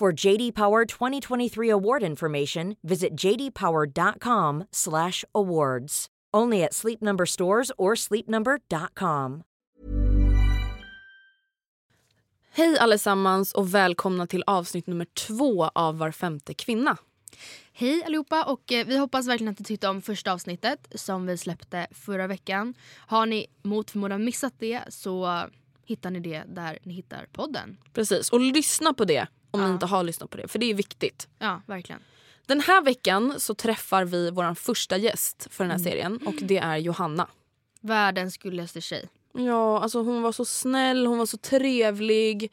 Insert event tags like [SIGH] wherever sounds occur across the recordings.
For JD Power 2023 award information, visit jdpower.com/awards. Only at Sleep Number stores or sleepnumber.com. Hej allesammans och välkomna till avsnitt nummer två av Var femte kvinna. Hej allihopa och eh, vi hoppas verkligen att ni tyckte om första avsnittet som vi släppte förra veckan. Har ni mot förmodan missat det så hittar ni det där ni hittar podden. Precis, och lyssna på det om Ja. ni inte har lyssnat på det, för det är viktigt. Ja, verkligen. Den här veckan så träffar vi vår första gäst för den här serien och det är Johanna. Världens gulligaste tjej. Ja, alltså hon var så snäll, hon var så trevlig.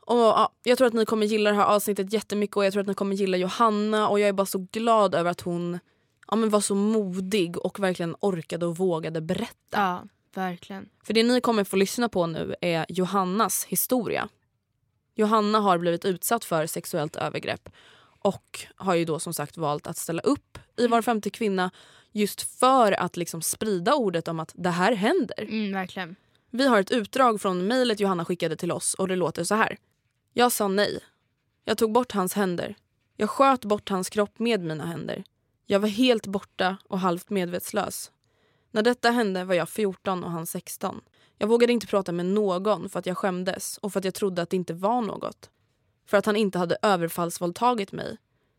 Och ja, Jag tror att ni kommer gilla det här avsnittet jättemycket och jag tror att ni kommer gilla Johanna och jag är bara så glad över att hon ja, men var så modig och verkligen orkade och vågade berätta. Ja, verkligen. För det ni kommer få lyssna på nu är Johannas historia. Johanna har blivit utsatt för sexuellt övergrepp och har ju då som sagt valt att ställa upp i Var femte kvinna just för att liksom sprida ordet om att det här händer. Mm, verkligen. Vi har ett utdrag från mejlet Johanna skickade till oss och det låter så här. Jag sa nej. Jag tog bort hans händer. Jag sköt bort hans kropp med mina händer. Jag var helt borta och halvt medvetslös. När detta hände var jag 14 och han 16. Jag vågade inte prata med någon för att jag skämdes och för att jag trodde att det inte var något. För att han inte hade överfallsvåldtagit mig.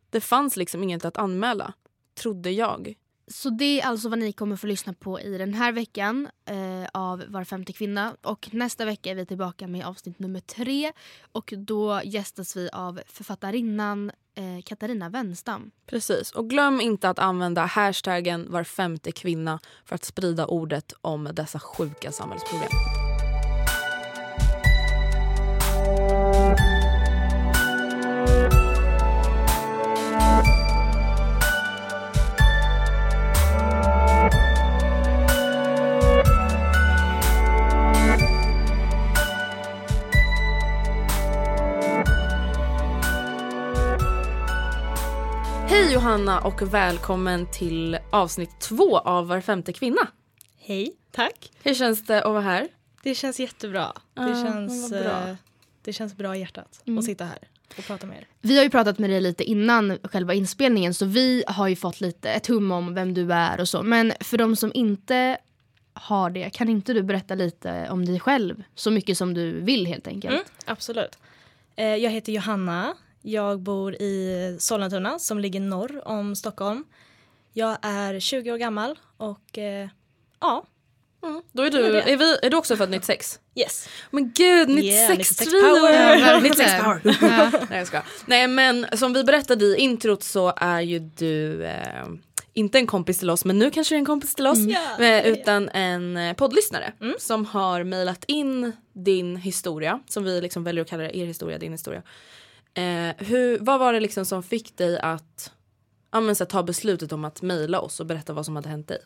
Det fanns liksom inget att anmäla. Trodde jag. Så det är alltså vad ni kommer få lyssna på i den här veckan eh, av Var femte kvinna. Och nästa vecka är vi tillbaka med avsnitt nummer tre. Och då gästas vi av författarinnan eh, Katarina Wenstam. Precis. Och glöm inte att använda hashtaggen var femte kvinna för att sprida ordet om dessa sjuka samhällsproblem. Hej Johanna och välkommen till avsnitt två av Var femte kvinna. Hej, tack. Hur känns det att vara här? Det känns jättebra. Det, men känns, bra. eh, det känns bra i hjärtat Mm. att sitta här och prata med er. Vi har ju pratat med dig lite innan själva inspelningen så vi har ju fått lite ett hum om vem du är och så. Men för de som inte har det, kan inte du berätta lite om dig själv? Så mycket som du vill helt enkelt. Mm, absolut. Eh, jag heter Johanna. Jag bor i Sollentuna som ligger norr om Stockholm. Jag är 20 år gammal och eh, ja, Då är du, är, vi, är du också född 96? yes. Men gud, 96 Yeah, 96 trio! [LAUGHS] power. Ja, 96 verkligen. power! [LAUGHS] Nej jag skojar. Nej men som vi berättade i introt så är ju du eh, inte en kompis till oss men nu kanske du är en kompis till oss. Ja, eh, utan en eh, poddlyssnare Mm. som har mejlat in din historia, som vi liksom väljer att kalla det, er historia, din historia. Eh, hur, vad var det liksom som fick dig att ja, men, här, ta beslutet om att mejla oss och berätta vad som hade hänt dig?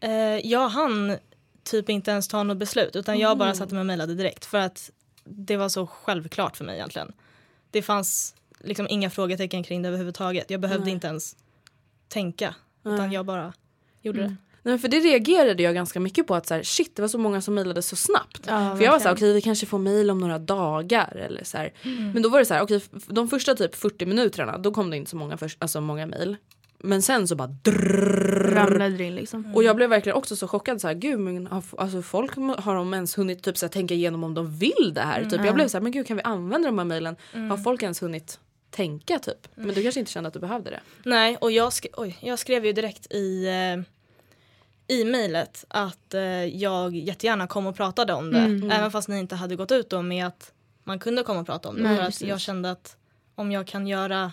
Eh, jag hann typ inte ens ta något beslut utan jag bara satte mig och mejlade direkt för att det var så självklart för mig egentligen. det fanns liksom inga frågetecken kring det överhuvudtaget. Jag behövde Nej. inte ens tänka utan Nej. jag bara gjorde det. Nej, men för det reagerade jag ganska mycket på att så här, shit det var så många som mejlade så snabbt. Ja, för jag var så här, okej vi kanske får mejl om några dagar eller så här. Men då var det så här, okej de första typ 40 minuterna då kom det inte så många, för, alltså många mejl. Men sen så bara drrrr, Ramlade det in liksom. Och jag blev verkligen också så chockad så här, gud men har, alltså folk har de ens hunnit typ så här, tänka igenom om de vill det här? Typ jag blev så här, men gud kan vi använda de här mejlen? Har folk ens hunnit tänka typ? Men du kanske inte kände att du behövde det? Nej, och jag, sk- oj, jag skrev ju direkt i, eh, i mejlet att eh, jag jättegärna kom och pratade om det. Mm. Även fast ni inte hade gått ut då med att man kunde komma och prata om det. Nej, för att jag kände att om jag kan göra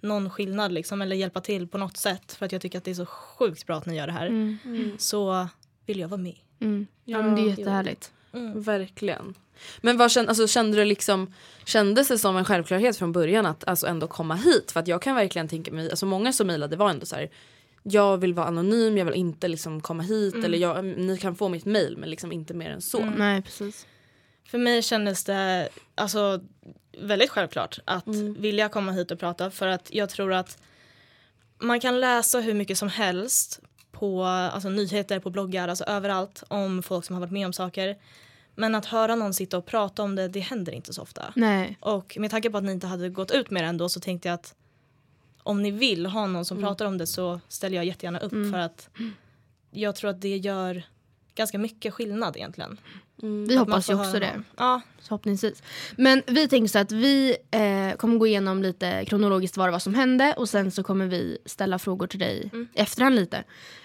någon skillnad liksom, eller hjälpa till på något sätt för att jag tycker att det är så sjukt bra att ni gör det här Mm. så vill jag vara med. Mm. Ja, men det är Ja, jättehärligt. Verkligen. Men vad kände, alltså, kände du liksom, kändes det som en självklarhet från början att alltså, ändå komma hit? För att jag kan verkligen tänka mig, alltså många som mejlade var ändå så här. Jag vill vara anonym, jag vill inte liksom komma hit eller jag, ni kan få mitt mejl men liksom inte mer än så. Nej, precis. För mig kändes det alltså, väldigt självklart att vilja komma hit och prata för att jag tror att man kan läsa hur mycket som helst på alltså, nyheter, på bloggar, alltså överallt om folk som har varit med om saker. Men att höra någon sitta och prata om det, det händer inte så ofta. Nej. Och med tanke på att ni inte hade gått ut med det ändå så tänkte jag att om ni vill ha någon som pratar om det så ställer jag jättegärna upp för att jag tror att det gör ganska mycket skillnad egentligen. Vi Att hoppas ju också höra det. Ja, Förhoppningsvis. Men vi tänker så att vi eh, kommer gå igenom lite kronologiskt vad det var som hände och sen så kommer vi ställa frågor till dig i efterhand lite.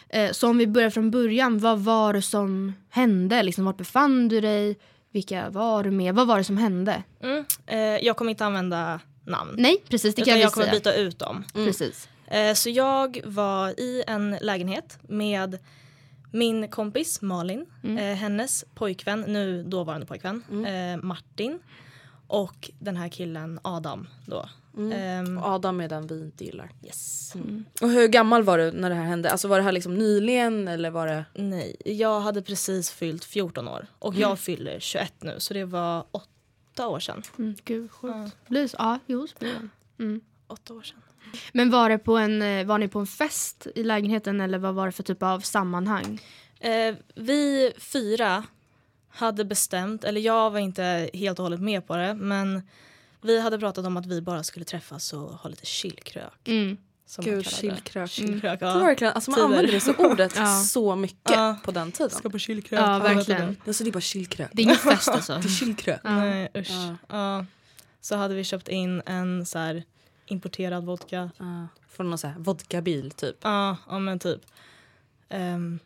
Eh, så om vi börjar från början, vad var det som hände? Liksom, vart befann du dig? Vilka var du med? Vad var det som hände? Mm. Eh, jag kommer inte använda namn. Nej, precis det kan utan vi jag kommer säga. byta ut dem. Precis. Eh, så jag var i en lägenhet med min kompis Malin, eh, hennes pojkvän, nu dåvarande pojkvän, eh, Martin och den här killen Adam då. Ehm, Och Adam är den vi inte gillar. yes. Och hur gammal var du när det här hände? Alltså var det här liksom nyligen eller var det? Nej, jag hade precis fyllt 14 år och jag fyller 21 nu så det var åtta år sedan. Mm, gud, sjukt. Blir så, ja, jo, så blir det. Mm. Åtta år sedan. Men var, det på en, eh, var ni på en fest i lägenheten eller vad var det för typ av sammanhang? Eh, vi fyra hade bestämt, eller jag var inte helt och hållet med på det, men vi hade pratat om att vi bara skulle träffas och ha lite chillkrök. Mm. Som Gud, chillkrök. var ja. verkligen, alltså man Tider. använde det så ordet [LAUGHS] Ja. så mycket Ja. på den tiden. Ska på chillkrök. Ja, verkligen. Alltså det är bara chillkrök. Det är ingen fest [LAUGHS] alltså. Det är chillkrök. Nej usch. Ja. Ja. Så hade vi köpt in en så här importerad vodka. Ja, från någon här vodkabil typ. Ja, ja men typ. Ehm,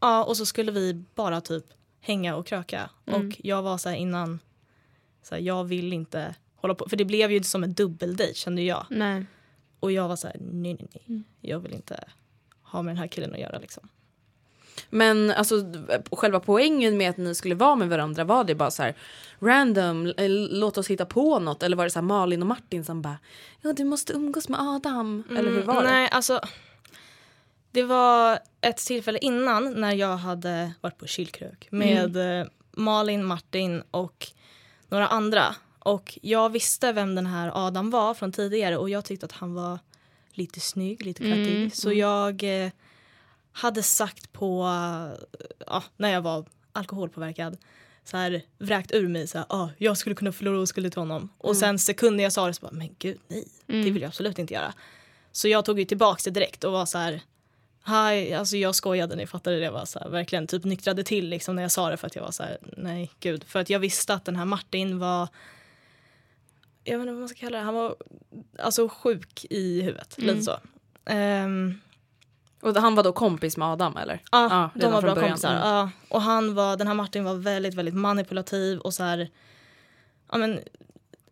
ja och så skulle vi bara typ hänga och kröka. Mm. Och jag var så här innan, så här, jag vill inte hålla på. För det blev ju som en dubbeldejt kände jag. Nej. Och jag var så här, nej nej nej. Mm. Jag vill inte ha med den här killen att göra liksom. Men alltså själva poängen med att ni skulle vara med varandra var det bara så här random, eh, låt oss hitta på något eller var det så här Malin och Martin som bara ja du måste umgås med Adam eller hur var det? Nej, alltså. Det var ett tillfälle innan när jag hade varit på chillkrök med eh, Malin, Martin och några andra. Och jag visste vem den här Adam var från tidigare och jag tyckte att han var lite snygg, lite klattig. Mm, Så jag eh, hade sagt på, eh, ja, när jag var alkoholpåverkad så här vräkt ur mig så här, ah, jag skulle kunna förlora oskulden till honom. Och sen sekunden jag sa det så bara, men gud nej, det vill jag absolut inte göra. Så jag tog ju tillbaka det direkt och var så här, Hi, alltså jag skojade, ni fattade det. Var så här, verkligen typ nyktrade till liksom när jag sa det för att jag var så här, nej gud. För att jag visste att den här Martin var, jag vet inte vad man ska kalla det, han var alltså sjuk i huvudet. Lite så. Ehm, Och han var då kompis med Adam eller? Ja, Ja, de var bra början. kompisar. Mm. Ja. Och han var, den här Martin var väldigt, väldigt manipulativ och så här, ja men,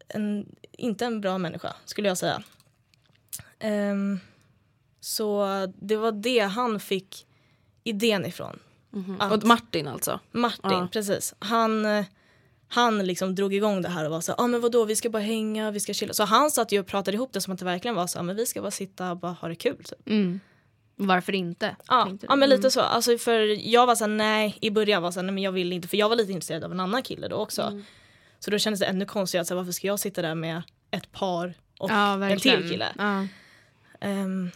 en, inte en bra människa skulle jag säga. Ehm, så det var det han fick idén ifrån. Att- Och Martin alltså? Martin, Ja. precis. Han, eh, han liksom drog igång det här och var så ja ah, men vadå vi ska bara hänga, vi ska chilla. Så han satt ju och pratade ihop det som att det verkligen var så ah, men vi ska bara sitta och bara ha det kul typ. Mm. Varför inte? Ja, ja men lite Mm. så. Alltså för jag var så här, nej i början var så här, nej men jag vill inte för jag var lite intresserad av en annan kille då också. Mm. Så då kändes det ännu konstigare, så här, varför ska jag sitta där med ett par och ja, en till kille. Ja. Ehm,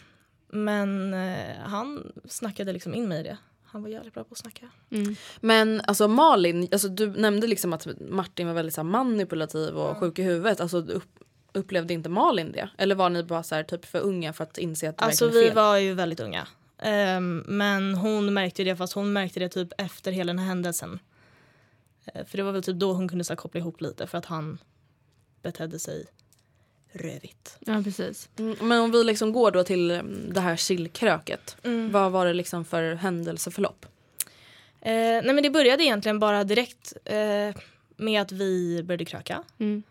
men eh, han snackade liksom in mig i det. Han var jävligt bra på att snacka. Mm. Men alltså Malin, alltså, du nämnde liksom att Martin var väldigt så här, manipulativ och sjuk i huvudet. Alltså, upp, upplevde inte Malin det? Eller var ni bara så här, typ för unga för att inse att det Alltså vi fel? var ju väldigt unga. Ehm, men hon märkte det fast hon märkte det typ efter hela den här händelsen. Eh, för det var väl typ då hon kunde så här, koppla ihop lite för att han betedde sig rövigt. ja, precis. Mm, Men om vi liksom går då till mm, det här chillkröket. Mm. Vad var det liksom för händelseförlopp? Eh, nej men det började egentligen bara direkt eh, med att vi började kröka, Mm.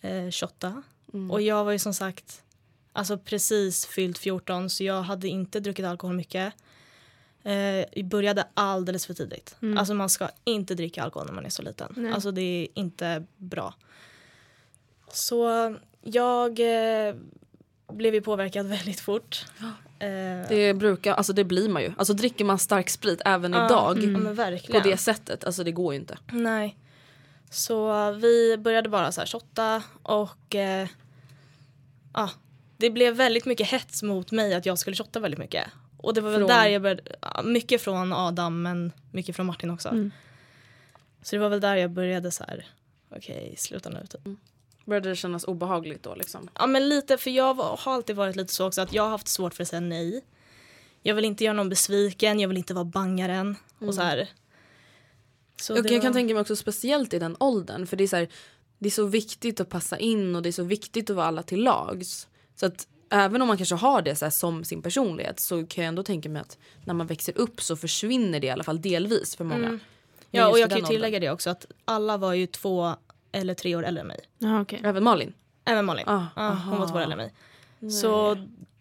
eh, shotta. Mm. Och jag var ju som sagt alltså precis fyllt 14 så jag hade inte druckit alkohol mycket. Eh, började alldeles för tidigt. Mm. Alltså man ska inte dricka alkohol när man är så liten. Nej. Alltså det är inte bra. Så jag eh, blev ju påverkad [LAUGHS] väldigt fort. Eh, Det brukar, alltså det blir man ju. Alltså dricker man stark sprit även ja, idag men på det sättet, alltså det går ju inte. Nej. Så vi började bara så här shotta och eh, ja, det blev väldigt mycket hets mot mig att jag skulle shotta väldigt mycket. Och det var väl Från? där jag började, ja, mycket från Adam men mycket från Martin också. Mm. Så det var väl där jag började så här, okej sluta nu typ. Började det kännas obehagligt då liksom? Ja men lite för jag har alltid varit lite så också att jag har haft svårt för att säga nej. Jag vill inte göra någon besviken, jag vill inte vara bangaren och så här. Så Och jag kan var- tänka mig också speciellt i den åldern för det är så här, det är så viktigt att passa in och det är så viktigt att vara alla till lags. Så att även om man kanske har det så här som sin personlighet så kan jag ändå tänka mig att när man växer upp så försvinner det i alla fall delvis för många. Mm. Ja och jag kan ju åldern. tillägga det också att alla var ju två eller tre år äldre än mig. Ja, okej. Även Malin? Även Malin. Ah, ja, hon var aha. två år äldre än mig. Så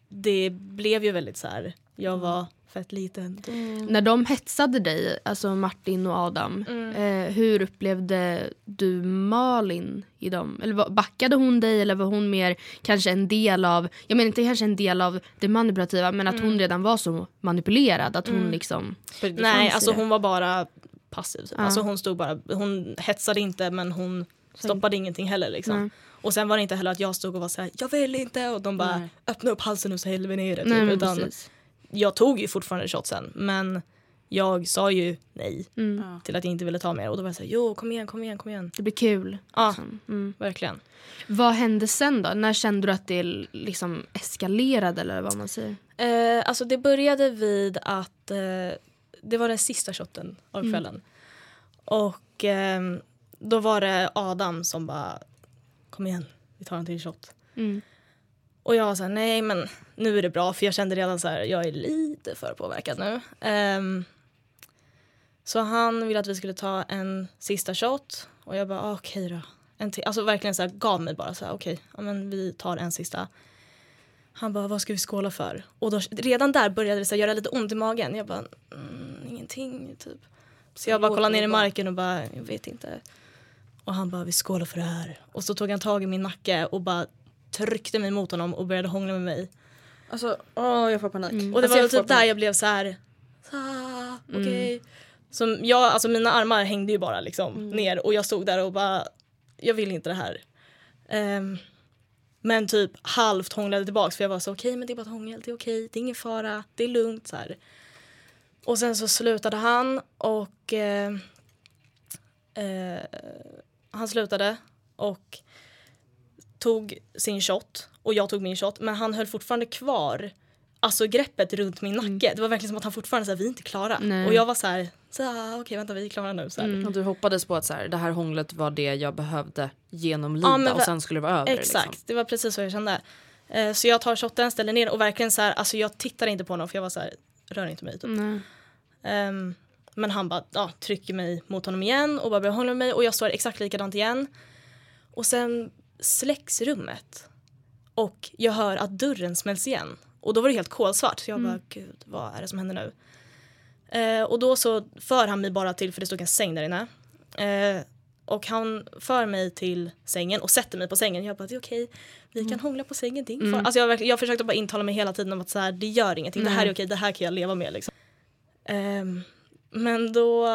det blev ju väldigt så här. jag var fett liten. När de hetsade dig, alltså Martin och Adam, Mm. eh, hur upplevde du Malin i dem? Eller backade hon dig eller var hon mer kanske en del av, jag menar inte kanske en del av det manipulativa men att Mm. hon redan var så manipulerad att hon liksom... för det Nej alltså det. hon var bara passiv. Typ. Ja. Alltså hon stod bara, hon hetsade inte men hon stoppade ingenting heller liksom. Nej. Och sen var det inte heller att jag stod och var så här, jag vill inte och de bara Nej. öppna upp halsen och så häller vi ner det. Typ. Nej, Utan precis. jag tog ju fortfarande shotsen men jag sa ju nej Mm. Till att jag inte ville ta mer och då var jag såhär, jo kom igen, kom igen, kom igen. Det blir kul. Ja, liksom. Mm. verkligen. Vad hände sen då? När kände du att det liksom eskalerade eller vad man säger? Eh, alltså det började vid att eh, det var den sista shotten av Mm. kvällen. Och ehm, då var det Adam som bara, kom igen, vi tar en till shot. Mm. Och jag var så här, nej men nu är det bra för jag kände redan så här, jag är lite för påverkad nu. Ehm, så han ville att vi skulle ta en sista shot och jag bara, ah, okej då. En till. Alltså verkligen så här, gav mig bara så här, okej, ja, men vi tar en sista. Han bara, vad ska vi skåla för? Och då, redan där började det så här, göra lite ont i magen. Jag bara, mm, ingenting typ. Så jag bara kollade ner i marken och bara, jag vet inte. Och han bara, vi skålar för det här. Och så tog han tag i min nacke och bara tryckte mig mot honom och började hångla med mig. Alltså, åh jag får panik. Och det Alltså, var typ där panik. jag blev så här, ah, okej. Som jag, alltså mina armar hängde ju bara liksom ner och jag stod där och bara, jag vill inte det här. Ehm, men typ halvt hånglade tillbaks för jag var så okej men det är bara ett hångel, det är okej, det är ingen fara, det är lugnt så här. Och sen så slutade han och eh, eh, han slutade och tog sin shot och jag tog min shot men han höll fortfarande kvar alltså greppet runt min nacke. Det var verkligen som att han fortfarande sa vi är inte klara. Nej. Och jag var så här, så, ah, okej vänta vi är klara nu. Så här. Och du hoppades på att så här, det här hånglet var det jag behövde genomlida Ja, men och sen skulle det vara över. Exakt, Liksom. det var precis så jag kände. Eh, så jag tar shotten, ställer ner och verkligen så här, alltså jag tittar inte på honom för jag var så här, rör inte mig typ. Nej. Ehm, men han bara ja, trycker mig mot honom igen och bara börjar hålla med mig och jag står exakt likadant igen. Och sen släcks rummet. Och jag hör att dörren smälls igen. Och då var det helt kolsvart. Så jag bara, gud vad är det som händer nu? Eh, och då så för han mig bara till, för det stod en säng där inne. Eh, och han för mig till sängen och sätter mig på sängen. Jag bara, det är okej. Vi kan hångla på sängen, ingen fara. Alltså jag, jag försökte bara intala mig hela tiden om att så här, det gör ingenting. Det här är okej, det här kan jag leva med. Liksom. Ehm, Men då,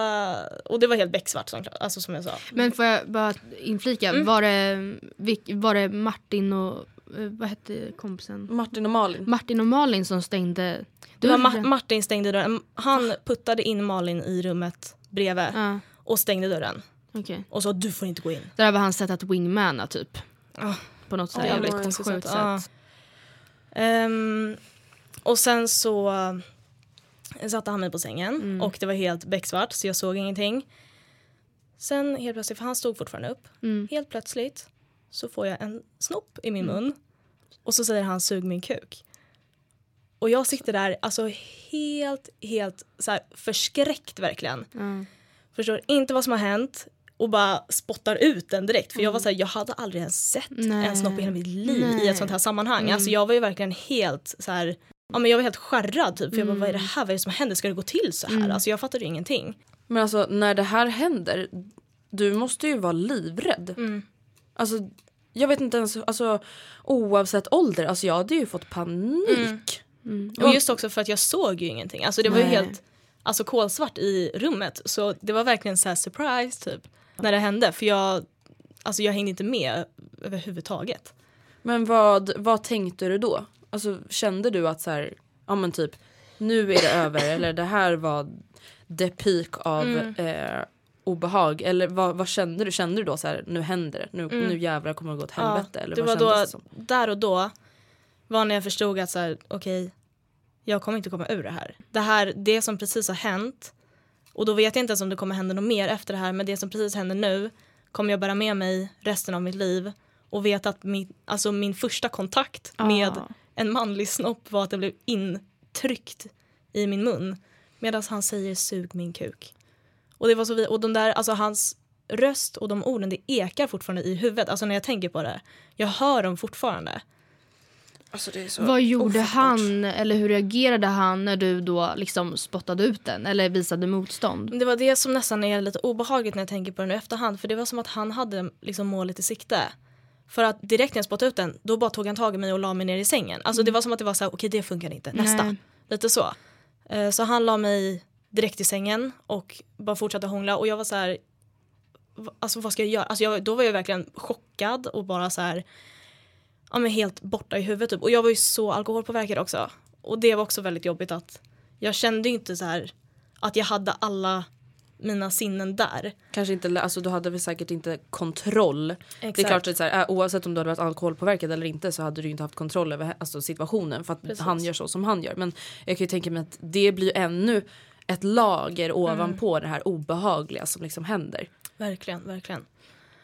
och det var helt becksvart som, alltså som jag sa. Men får jag bara inflika, Mm. var, det, var det Martin och eh, vad hette kompisen? Martin och Malin. Martin och Malin som stängde Det var? Ma- Martin stängde dörren. Han puttade in Malin i rummet bredvid Ja, och stängde dörren. okej. Och sa du får inte gå in. Det där var hans sätt att wingmana typ. Ja. På något sätt Ja, jävligt var sjukt sjukt. sätt. Ehm, och sen så satte han mig på sängen Mm. och det var helt becksvart så jag såg ingenting. Sen helt plötsligt, för han stod fortfarande upp, Mm. helt plötsligt så får jag en snopp i min mun och så säger han sug min kuk. Och jag sitter där alltså helt, helt så här förskräckt verkligen. Ja. Förstår inte vad som har hänt och bara spottar ut den direkt. För jag var så här, jag hade aldrig ens sett Nej. en snopp i hela mitt liv i Nej. ett sånt här sammanhang. Mm. Alltså jag var ju verkligen helt så här, ja men jag var helt skärrad typ. För jag bara, vad är det Mm. här, vad är det som händer? Ska det gå till så här? Alltså jag fattade ju ingenting. Men alltså när det här händer, du måste ju vara livrädd. Mm. Alltså jag vet inte ens, alltså oavsett ålder, alltså jag hade ju fått panik. Mm. Och just också för att jag såg ju ingenting. Alltså det var ju helt alltså kolsvart i rummet. Så det var verkligen så här surprise typ. När det hände. För jag, alltså jag hängde inte med överhuvudtaget. Men vad, vad tänkte du då? Alltså kände du att så här, ja men typ nu är det över [COUGHS] eller det här var the peak av Mm. eh, obehag eller vad, vad kände du? Kände du då så här nu händer det, nu, Mm. nu jävlar kommer det gå åt helvete eller det vad var då, det som? där och då var när jag förstod att så här, okej, jag kommer inte komma ur det här. Det här, det som precis har hänt och då vet jag inte ens om det kommer hända något mer efter det här men det som precis händer nu kommer jag bära med mig resten av mitt liv och vet att min, alltså min första kontakt med Ah. En manlig snopp var att den blev intryckt i min mun medan han säger sug min kuk. Och det var så vi, och de där, alltså hans röst och de orden det ekar fortfarande i huvudet. Alltså när jag tänker på det. Jag hör dem fortfarande. Alltså, det är så Vad gjorde ofattbart. han eller hur reagerade han när du då liksom spottade ut den eller visade motstånd? Men Det var det som nästan är lite obehagligt när jag tänker på det nu i efterhand. För det var som att han hade liksom målet i sikte. För att direkt när jag spottade ut den, då bara tog han tag i mig och la mig ner i sängen. Alltså det var som att det var så här, okej det funkar inte, nästa. Nej. Lite så. Eh, Så han la mig direkt i sängen och bara fortsatte hångla och jag var så här, "Va- alltså vad ska jag göra? Alltså jag, då var jag verkligen chockad och bara så här, ja men helt borta i huvudet typ. Och jag var ju så alkoholpåverkad också. Och det var också väldigt jobbigt att jag kände ju inte så här att jag hade alla mina sinnen där. Kanske inte, alltså du hade väl säkert inte kontroll. Det är Exakt. klart att så här, äh, oavsett om du hade varit alkoholpåverkad eller inte så hade du inte haft kontroll över alltså, situationen för att Precis. han gör så som han gör. Men jag kan ju tänka mig att det blir ännu ett lager ovanpå det här obehagliga som liksom händer. Verkligen, verkligen.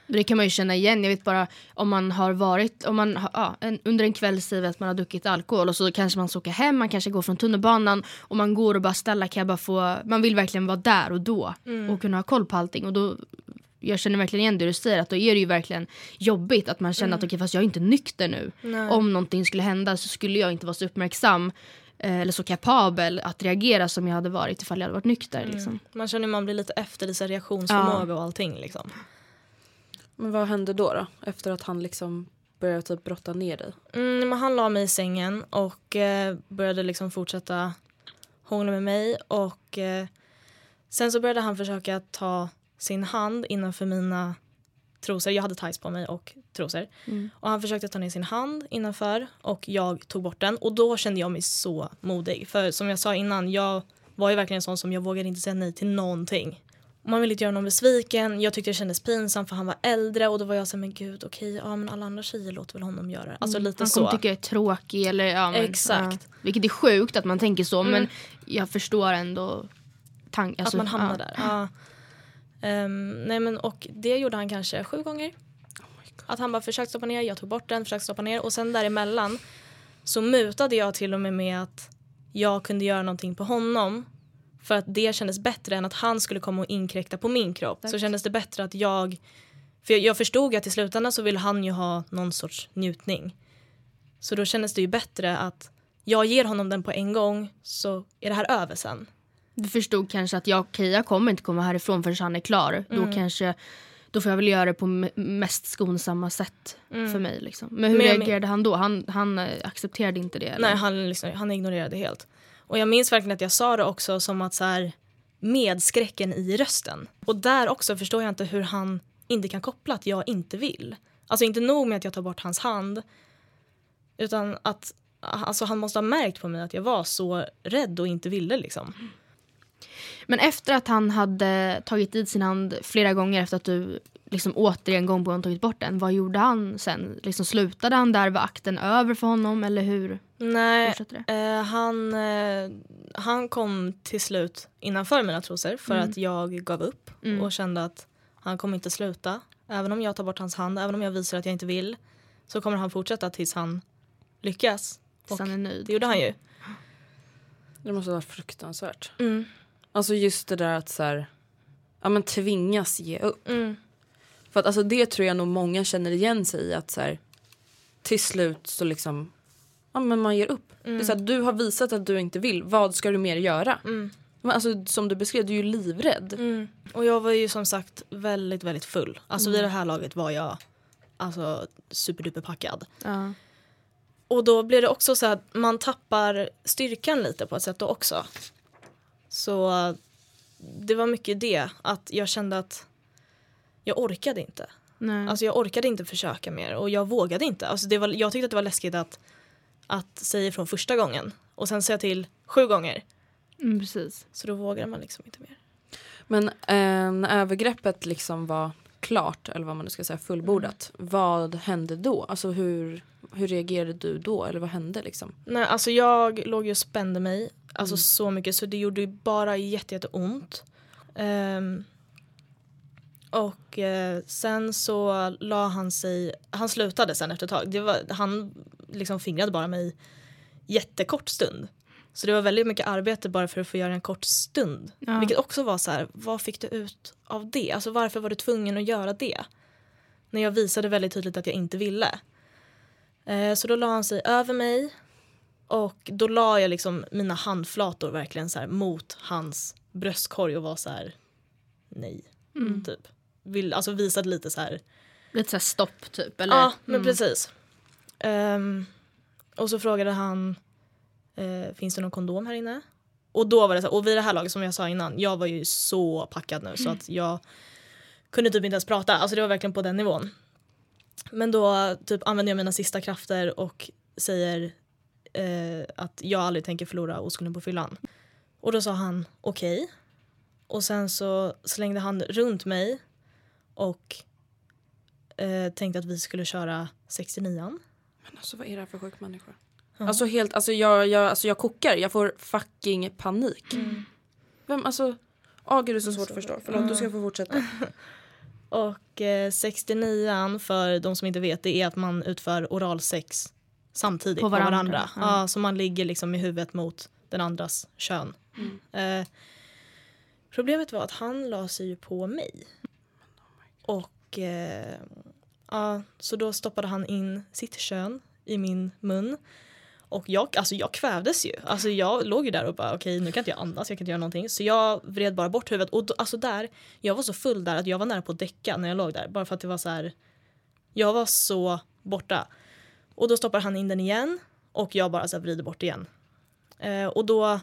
Det kan man ju känna igen. Jag vet bara om man har varit, om man har, ja, en, under en kväll säger vi att man har druckit alkohol och så kanske man ska åka hem, man kanske går från tunnelbanan och man går och bara ställa kan jag bara få, man vill verkligen vara där och då och kunna ha koll på allting och då jag känner verkligen igen det du säger att då är det ju verkligen jobbigt att man känner att okej fast jag är inte nykter nu. Nej. Om någonting skulle hända så skulle jag inte vara så uppmärksam eh, eller så kapabel att reagera som jag hade varit ifall jag hade varit nykter. Liksom. Man känner att man blir lite efter i reaktionsförmåga och allting liksom. Men vad hände då, då? Efter att han liksom började typ brotta ner dig? Mm, men han la mig i sängen och eh, började liksom fortsätta hångla med mig och eh, sen så började han försöka ta sin hand innanför mina trosor. Jag hade tights på mig och trosor. Mm. Och han försökte ta ner sin hand innanför och jag tog bort den och då kände jag mig så modig. För som jag sa innan, jag var ju verkligen sån som jag vågade inte säga nej till någonting. Man ville inte göra någon besviken. Jag tyckte det kändes pinsamt för han var äldre och då var jag så här, men gud okej, ja men alla andra tjejer låter väl honom göra det. Alltså lite Han så. kommer tycka jag är tråkig eller ja, men, Exakt. Ja. Vilket är sjukt att man tänker så Mm. men jag förstår ändå tanken. att Alltså, man hamnar ja. där. Ja. Ehm, nej men och det gjorde han kanske sju gånger. Att han bara försökte stoppa ner, jag tog bort den, försökte stoppa ner och sen däremellan så mutade jag till och med med att jag kunde göra någonting på honom för att det kändes bättre än att han skulle komma och inkräkta på min kropp. Så kändes det bättre att jag, för jag, jag förstod att i slutändan så ville han ju ha någon sorts njutning. Så då kändes det ju bättre att jag ger honom den på en gång så är det här över sen. Du förstod kanske att jag, okej, jag kommer inte komma härifrån förrän han är klar. Mm. Då kanske då får jag väl göra det på me- mest skonsamma sätt för mig. Liksom. Men hur Mm. Men jag men- reagerade han då? Han, han eh, accepterade inte det? Eller? Nej, han, liksom, han ignorerade helt. Och jag minns verkligen att jag sa det också som att så här, med skräcken i rösten. Och där också förstår jag inte hur han inte kan koppla att jag inte vill. Alltså inte nog med att jag tar bort hans hand utan att alltså, han måste ha märkt på mig att jag var så rädd och inte ville liksom. Men efter att han hade tagit dit sin hand flera gånger efter att du liksom återigen gång på gång tagit bort den. Vad gjorde han sen? Liksom slutade han där? Var akten över för honom eller hur Nej, eh, han, eh, han kom till slut innanför mina trosor för Mm. att jag gav upp Mm. och kände att han kommer inte sluta. Även om jag tar bort hans hand, även om jag visar att jag inte vill så kommer han fortsätta tills han lyckas. Tills han är nöjd. Det gjorde han ju. Det måste ha varit fruktansvärt. Mm. Alltså just det där att så här, ja men tvingas ge upp. Mm. För att alltså det tror jag nog många känner igen sig i att så här, till slut så liksom, ja men man ger upp. Det är så här, du har visat att du inte vill, vad ska du mer göra? Mm. Men alltså som du beskrev, du är ju livrädd. Mm. Och jag var ju som sagt väldigt, väldigt full. Alltså Mm. vid det här laget var jag alltså superduper packad. Ja. Och då blir det också så att man tappar styrkan lite på ett sätt då också. Så det var mycket det, att jag kände att jag orkade inte. Nej. Alltså jag orkade inte försöka mer och jag vågade inte. Alltså det var, jag tyckte att det var läskigt att, att säga ifrån första gången och sen säga till sju gånger. mm, precis. Så då vågade man liksom inte mer. Men eh, när övergreppet liksom var klart, eller vad man nu ska säga, fullbordat. Vad hände då? Alltså hur, hur reagerade du då? Eller vad hände liksom? Nej, alltså jag låg ju och spände mig alltså så mycket så det gjorde ju bara jätte, jätte ont. Ehm, och eh, sen så la han sig, han slutade sen efter ett tag. Det var, han liksom fingrade bara mig jättekort stund. Så det var väldigt mycket arbete bara för att få göra en kort stund. Ja. Vilket också var så här, vad fick du ut av det? Alltså varför var du tvungen att göra det? När jag visade väldigt tydligt att jag inte ville. Eh, så då la han sig över mig och då la jag liksom mina handflator verkligen så mot hans bröstkorg och var så här nej, Mm. typ. Vill, alltså visade lite så här Lite såhär stopp typ eller? Ja, men Mm. precis. Ehm, och så frågade han, eh, finns det någon kondom här inne? Och då var det så här, och vid det här laget som jag sa innan, jag var ju så packad nu så att jag kunde typ inte ens prata. Alltså det var verkligen på den nivån. Men då typ använder jag mina sista krafter och säger eh, att jag aldrig tänker förlora oskulden på fyllan. Och då sa han okej. Och sen så slängde han runt mig och eh, tänkte att vi skulle köra 69an. Men alltså vad är det här för sjuk människa? Ja. Alltså helt, alltså jag, jag, alltså jag kokar, jag får fucking panik. Vem, alltså, åh gud det är så svårt att förstå. Förlåt, du ska få fortsätta. [LAUGHS] Och eh, 69an för de som inte vet det är att man utför oralsex samtidigt På på varandra, varandra. ja. Ja. så man ligger liksom med huvudet mot den andras kön. Eh, problemet var att han la sig ju på mig. Och eh, ja, så då stoppade han in sitt kön i min mun. Och jag, alltså jag kvävdes ju. Alltså jag låg ju där och bara okej nu kan inte jag andas, jag kan inte göra någonting. Så jag vred bara bort huvudet. Och då, alltså där, jag var så full där att jag var nära på att däcka när jag låg där. Bara för att det var så här, jag var så borta. Och då stoppar han in den igen och jag bara så här vrider bort igen. Eh, och då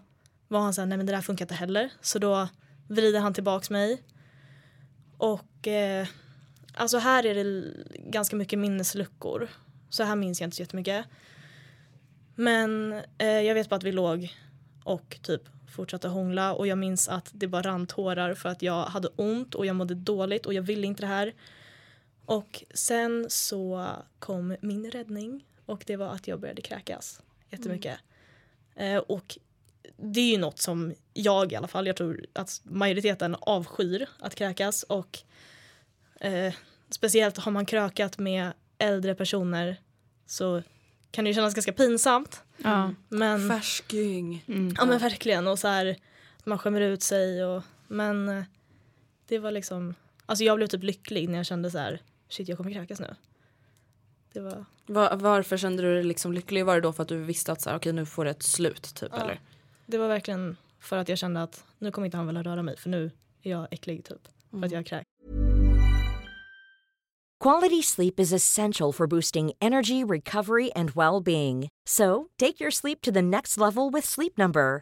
var han så här, nej men det där funkar inte heller. Så då vrider han tillbaks mig. Och eh, alltså här är det ganska mycket minnesluckor. Så här minns jag inte så jättemycket. Men eh, jag vet bara att vi låg och typ fortsatte hångla och jag minns att det bara rann tårar för att jag hade ont och jag mådde dåligt och jag ville inte det här. Och sen så kom min räddning och det var att jag började kräkas jättemycket. Eh, och det är ju något som jag i alla fall, jag tror att majoriteten avskyr att kräkas och eh, speciellt har man krökat med äldre personer så kan det ju kännas ganska pinsamt. Ja. Men, Färsking. Mm. ja men verkligen och så här man skämmer ut sig och men eh, det var liksom, alltså jag blev typ lycklig när jag kände så här shit jag kommer kräkas nu. Det var, Va- varför kände du dig liksom lycklig? Var det då för att du visste att så här, okej nu får det ett slut typ Ja. eller? Det var verkligen för att jag kände att nu kommer inte han vilja röra mig för nu är jag äcklig typ. För att jag kräks. Quality sleep is essential for boosting energy, recovery, and well being. So take your sleep to the next level with Sleep Number.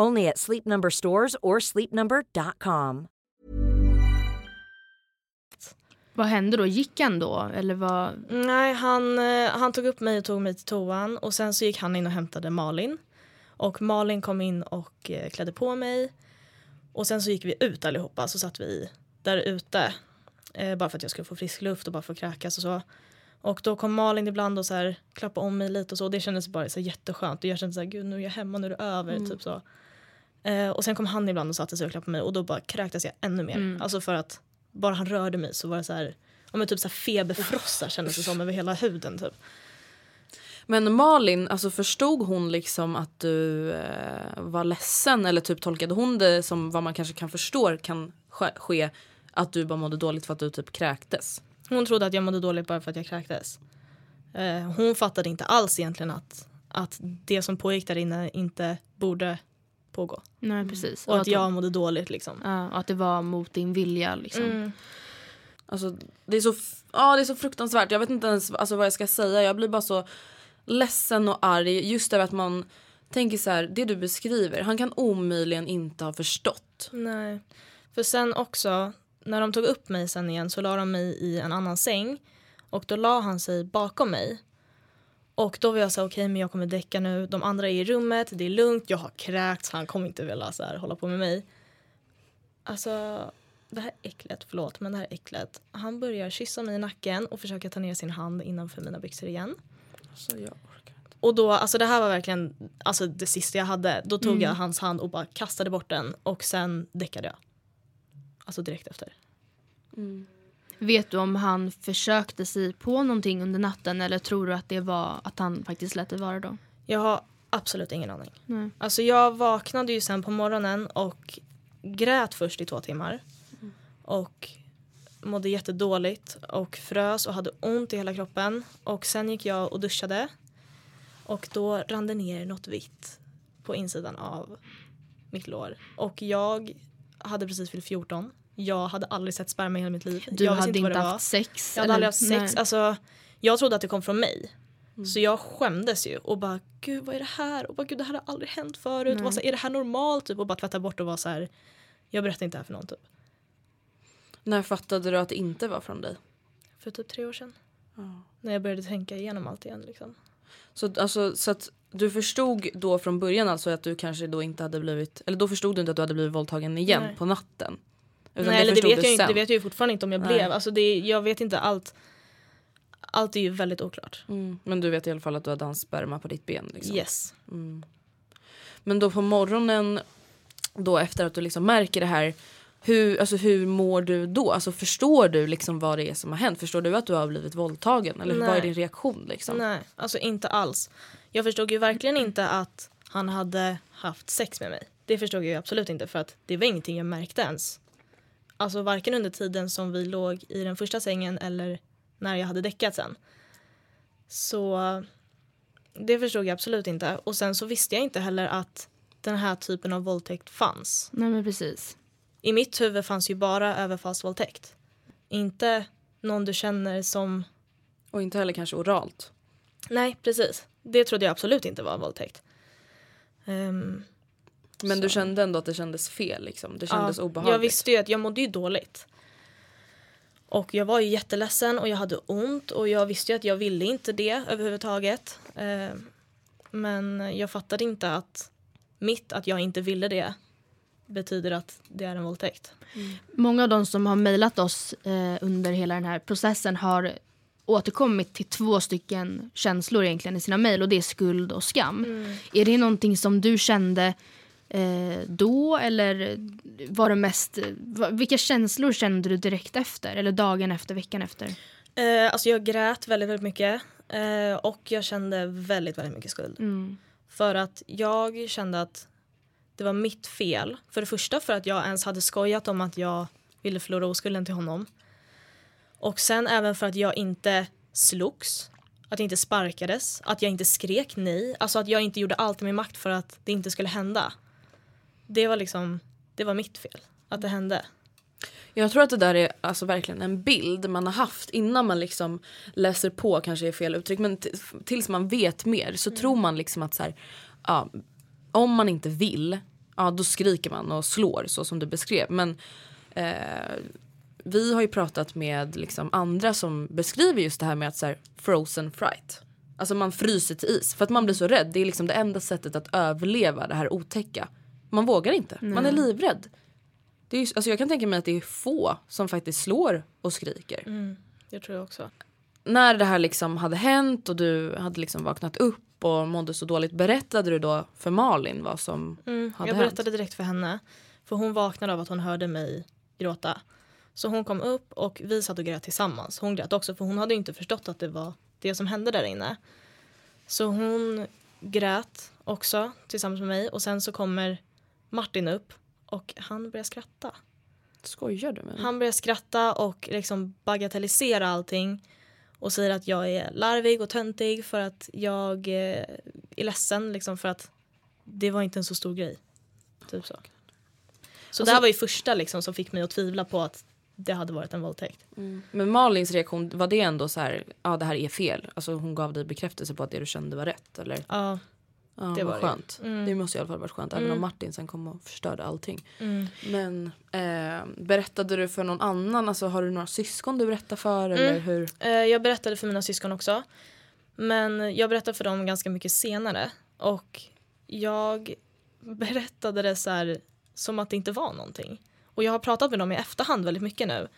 Only at Sleep Number stores or sleepnumber.com. Vad hände då? Gick han då? Eller vad? Nej, han, eh, han tog upp mig och tog mig till toan och sen så gick han in och hämtade Malin. Och Malin kom in och eh, klädde på mig. Och sen så gick vi ut allihopa, så satt vi där ute. Eh, bara för att jag skulle få frisk luft och bara få kräkas och så. Och då kom Malin ibland och så här, klappade om mig lite och så. Och det kändes bara så här, jätteskönt. Och jag kände så här, gud nu är jag hemma, nu är det över. Typ så. Eh, och sen kom han ibland och satte sig och klappade mig och då bara kräktes jag ännu mer. Alltså för att bara han rörde mig så var det så här, men typ så här feberfrossa kändes det som över hela huden typ. Men Malin, alltså förstod hon liksom att du eh, var ledsen eller typ tolkade hon det som vad man kanske kan förstå kan ske, ske att du bara mådde dåligt för att du typ kräktes? Hon trodde att jag mådde dåligt bara för att jag kräktes. Eh, hon fattade inte alls egentligen att, att det som pågick där inne inte borde pågå. Nej, precis. Och att jag mådde dåligt liksom. Ja, och att det var mot din vilja liksom. Mm. Alltså, det, är så, ja, det är så fruktansvärt. Jag vet inte ens alltså, vad jag ska säga. Jag blir bara så ledsen och arg just över att man tänker så här, det du beskriver, han kan omöjligen inte ha förstått. Nej. För sen också, när de tog upp mig sen igen så la de mig i en annan säng. Och då la han sig bakom mig. Och då var jag så här, okej men jag kommer däcka nu. De andra är i rummet, det är lugnt, jag har kräkts, han kommer inte vilja så här, hålla på med mig. Alltså, det här äcklet, förlåt men det här äcklet. Han börjar kyssa mig i nacken och försöker ta ner sin hand innanför mina byxor igen. Alltså, jag orkar inte. Och då, alltså det här var verkligen alltså det sista jag hade. Då tog jag hans hand och bara kastade bort den och sen däckade jag. Alltså direkt efter. Vet du om han försökte sig på någonting under natten eller tror du att det var att han faktiskt lät det vara då? Jag har absolut ingen aning. Nej. Alltså jag vaknade ju sen på morgonen och grät först i två timmar. Och mådde jättedåligt och frös och hade ont i hela kroppen. Och sen gick jag och duschade. Och då rann det ner något vitt på insidan av mitt lår. Och jag hade precis fyllt 14. Jag hade aldrig sett sperma i hela mitt liv. Du jag hade inte var. haft sex? Jag hade eller? aldrig haft sex. Nej. Mm. Alltså, jag trodde att det kom från mig. Så jag skämdes ju och bara gud vad är det här? Och bara gud det här har aldrig hänt förut. Nej. Var så är det här normalt? Typ, och bara tvätta bort och vara så här. Jag berättar inte det här för någon typ. När fattade du att det inte var från dig? För typ tre år sedan. När jag började tänka igenom allt igen liksom. Så, alltså, så att du förstod då från början alltså att du kanske då inte hade blivit, eller då förstod du inte att du hade blivit våldtagen igen Nej. på natten? Nej eller det vet, jag inte, det vet jag ju fortfarande inte om jag Nej. blev. Alltså det, jag vet inte allt. Allt är ju väldigt oklart. Mm. Men du vet i alla fall att du hade hans sperma på ditt ben? Liksom. Yes. Men då på morgonen, då efter att du liksom märker det här, hur, alltså, hur mår du då? Alltså, förstår du liksom vad det är som har hänt? Förstår du att du har blivit våldtagen? Eller vad är Nej. din reaktion? Liksom? Nej, alltså inte alls. Jag förstod ju verkligen inte att han hade haft sex med mig. Det förstod jag absolut inte för att det var ingenting jag märkte ens. Alltså varken under tiden som vi låg i den första sängen eller när jag hade däckat sen. Så det förstod jag absolut inte. Och sen så visste jag inte heller att den här typen av våldtäkt fanns. Nej men precis. I mitt huvud fanns ju bara överfallsvåldtäkt. Inte någon du känner som Och inte heller kanske oralt. Nej, precis. Det trodde jag absolut inte var våldtäkt. Ehm, Men du Så. kände ändå att det kändes fel? Liksom. Det kändes ja, obehagligt? Jag visste ju att jag mådde ju dåligt. Och jag var ju jätteledsen och jag hade ont och jag visste ju att jag ville inte det överhuvudtaget. Ehm, men jag fattade inte att mitt att jag inte ville det betyder att det är en våldtäkt. Många av de som har mejlat oss eh, under hela den här processen har återkommit till två stycken känslor egentligen i sina mejl och det är skuld och skam. Är det någonting som du kände eh, då eller var det mest, vilka känslor kände du direkt efter eller dagen efter, veckan efter? Eh, alltså jag grät väldigt, väldigt mycket eh, och jag kände väldigt, väldigt mycket skuld. Mm. För att jag kände att det var mitt fel. För det första för att jag ens hade skojat om att jag ville förlora oskulden till honom. Och sen även för att jag inte slogs, att jag inte sparkades, att jag inte skrek nej. Alltså att jag inte gjorde allt i min makt för att det inte skulle hända. Det var liksom, det var mitt fel att det hände. Jag tror att det där är alltså verkligen en bild man har haft innan man liksom läser på kanske är fel uttryck men tills man vet mer så tror man liksom att så här, ja, om man inte vill ja då skriker man och slår så som du beskrev men eh, vi har ju pratat med liksom andra som beskriver just det här med att så här, frozen fright. Alltså man fryser till is för att man blir så rädd. Det är liksom det enda sättet att överleva det här otäcka. Man vågar inte, man är livrädd. Det är, alltså jag kan tänka mig att det är få som faktiskt slår och skriker. Det tror jag också. När det här liksom hade hänt och du hade liksom vaknat upp och mådde så dåligt, berättade du då för Malin vad som Mm, hade jag hänt? berättade direkt för henne. För hon vaknade av att hon hörde mig gråta. Så hon kom upp och vi satt och grät tillsammans. Hon grät också för hon hade inte förstått att det var det som hände där inne. Så hon grät också tillsammans med mig och sen så kommer Martin upp och han börjar skratta. Skojar du med mig? Han börjar skratta och liksom bagatellisera allting och säger att jag är larvig och töntig för att jag eh, är ledsen liksom för att det var inte en så stor grej. Typ så. Så det här var ju första liksom som fick mig att tvivla på att det hade varit en våldtäkt. Men Malins reaktion, var det ändå så här, ja det här är fel? Alltså hon gav dig bekräftelse på att det du kände var rätt eller? Ja. Ja, Det var skönt. Det måste i alla fall varit skönt även om Martin sen kom och förstörde allting. Mm. Men eh, berättade du för någon annan? Alltså har du några syskon du berättar för eller hur? Eh, jag berättade för mina syskon också. Men jag berättade för dem ganska mycket senare. Och jag berättade det så här som att det inte var någonting. Och jag har pratat med dem i efterhand väldigt mycket nu.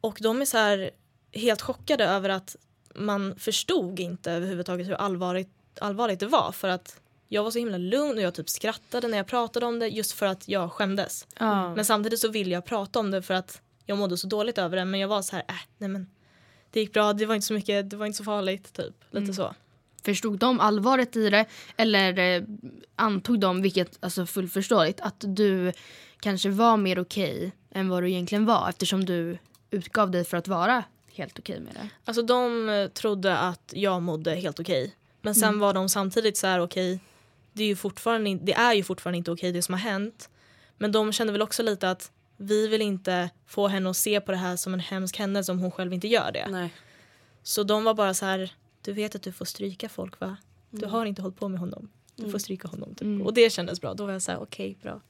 Och de är så här helt chockade över att man förstod inte överhuvudtaget hur allvarligt, allvarligt det var. För att jag var så himla lugn och jag typ skrattade när jag pratade om det just för att jag skämdes. Ja. Men samtidigt så ville jag prata om det för att jag mådde så dåligt över det. Men jag var så här, äh, nej men det gick bra, det var inte så mycket, det var inte så farligt typ. Lite så. Förstod de allvaret i det eller eh, antog de, vilket alltså fullt förståeligt, att du kanske var mer okej än vad du egentligen var eftersom du utgav dig för att vara helt okej med det? Alltså de eh, trodde att jag mådde helt okej. Men sen var de samtidigt så här okej, det, är ju fortfarande det är ju fortfarande inte okej det som har hänt. Men de kände väl också lite att vi vill inte få henne att se på det här som en hemsk händelse om hon själv inte gör det. Nej. Så de var bara så här, du vet att du får stryka folk va? Du har inte hållit på med honom. Du får stryka honom. Typ. Och det kändes bra. Då var jag så här, okej bra.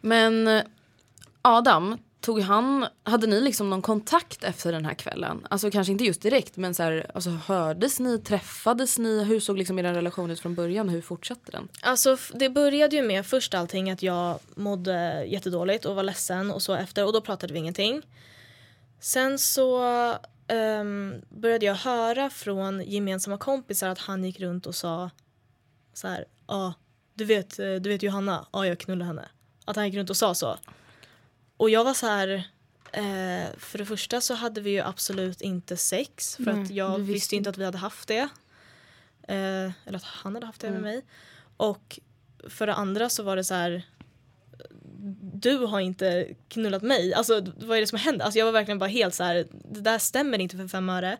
Men eh, Adam, tog han, hade ni liksom någon kontakt efter den här kvällen? Alltså kanske inte just direkt men så här, alltså, hördes ni, träffades ni? Hur såg liksom er relation ut från början? Hur fortsatte den? Alltså det började ju med först allting att jag mådde jättedåligt och var ledsen och så efter och då pratade vi ingenting. Sen så um, började jag höra från gemensamma kompisar att han gick runt och sa så här, ja ah, du vet, eh, du vet Johanna, ja ah, jag knullade henne. Att han gick runt och sa så. Och jag var så här, eh, för det första så hade vi ju absolut inte sex för Nej, att jag visste visste inte att vi hade haft det. Eh, eller att han hade haft det med mig. Och för det andra så var det så här du har inte knullat mig. Alltså vad är det som händer? Alltså jag var verkligen bara helt så här, det där stämmer inte för fem öre.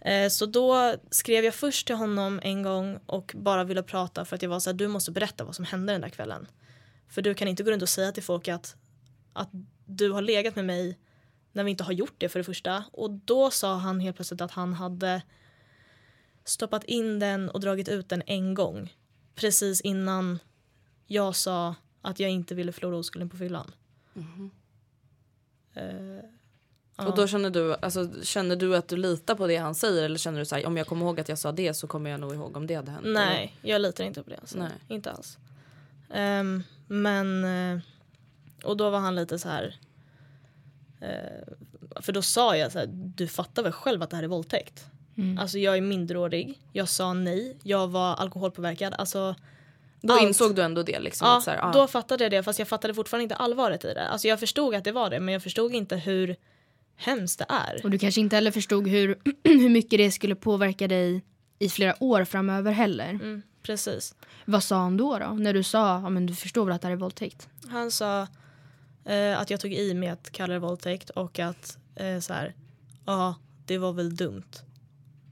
Eh, så då skrev jag först till honom en gång och bara ville prata för att jag var så här, du måste berätta vad som hände den där kvällen. För du kan inte gå runt och säga till folk att, att du har legat med mig när vi inte har gjort det för det första. Och då sa han helt plötsligt att han hade stoppat in den och dragit ut den en gång. Precis innan jag sa att jag inte ville förlora oskulden på fyllan. Eh, ja. Och då känner du, alltså, känner du att du litar på det han säger eller känner du så här, om jag kommer ihåg att jag sa det så kommer jag nog ihåg om det hade hänt? Nej, jag litar inte på det. Alltså. Nej. Inte alls. Ehm, men... eh, och då var han lite så här... eh, för då sa jag så här, du fattar väl själv att det här är våldtäkt? Alltså jag är minderårig, jag sa nej, jag var alkoholpåverkad. Alltså, Då allt. insåg du ändå det liksom? Ja, så här, ah, då fattade jag det fast jag fattade fortfarande inte allvaret i det. Alltså jag förstod att det var det men jag förstod inte hur hemskt det är. Och du kanske inte heller förstod hur, [CLEARS THROAT] hur mycket det skulle påverka dig i flera år framöver heller. Mm, precis. Vad sa han då, då? När du sa ja, men du förstår väl att det här är våldtäkt? Han sa eh, att jag tog i med att kalla det våldtäkt och att eh, så här, ja, det var väl dumt.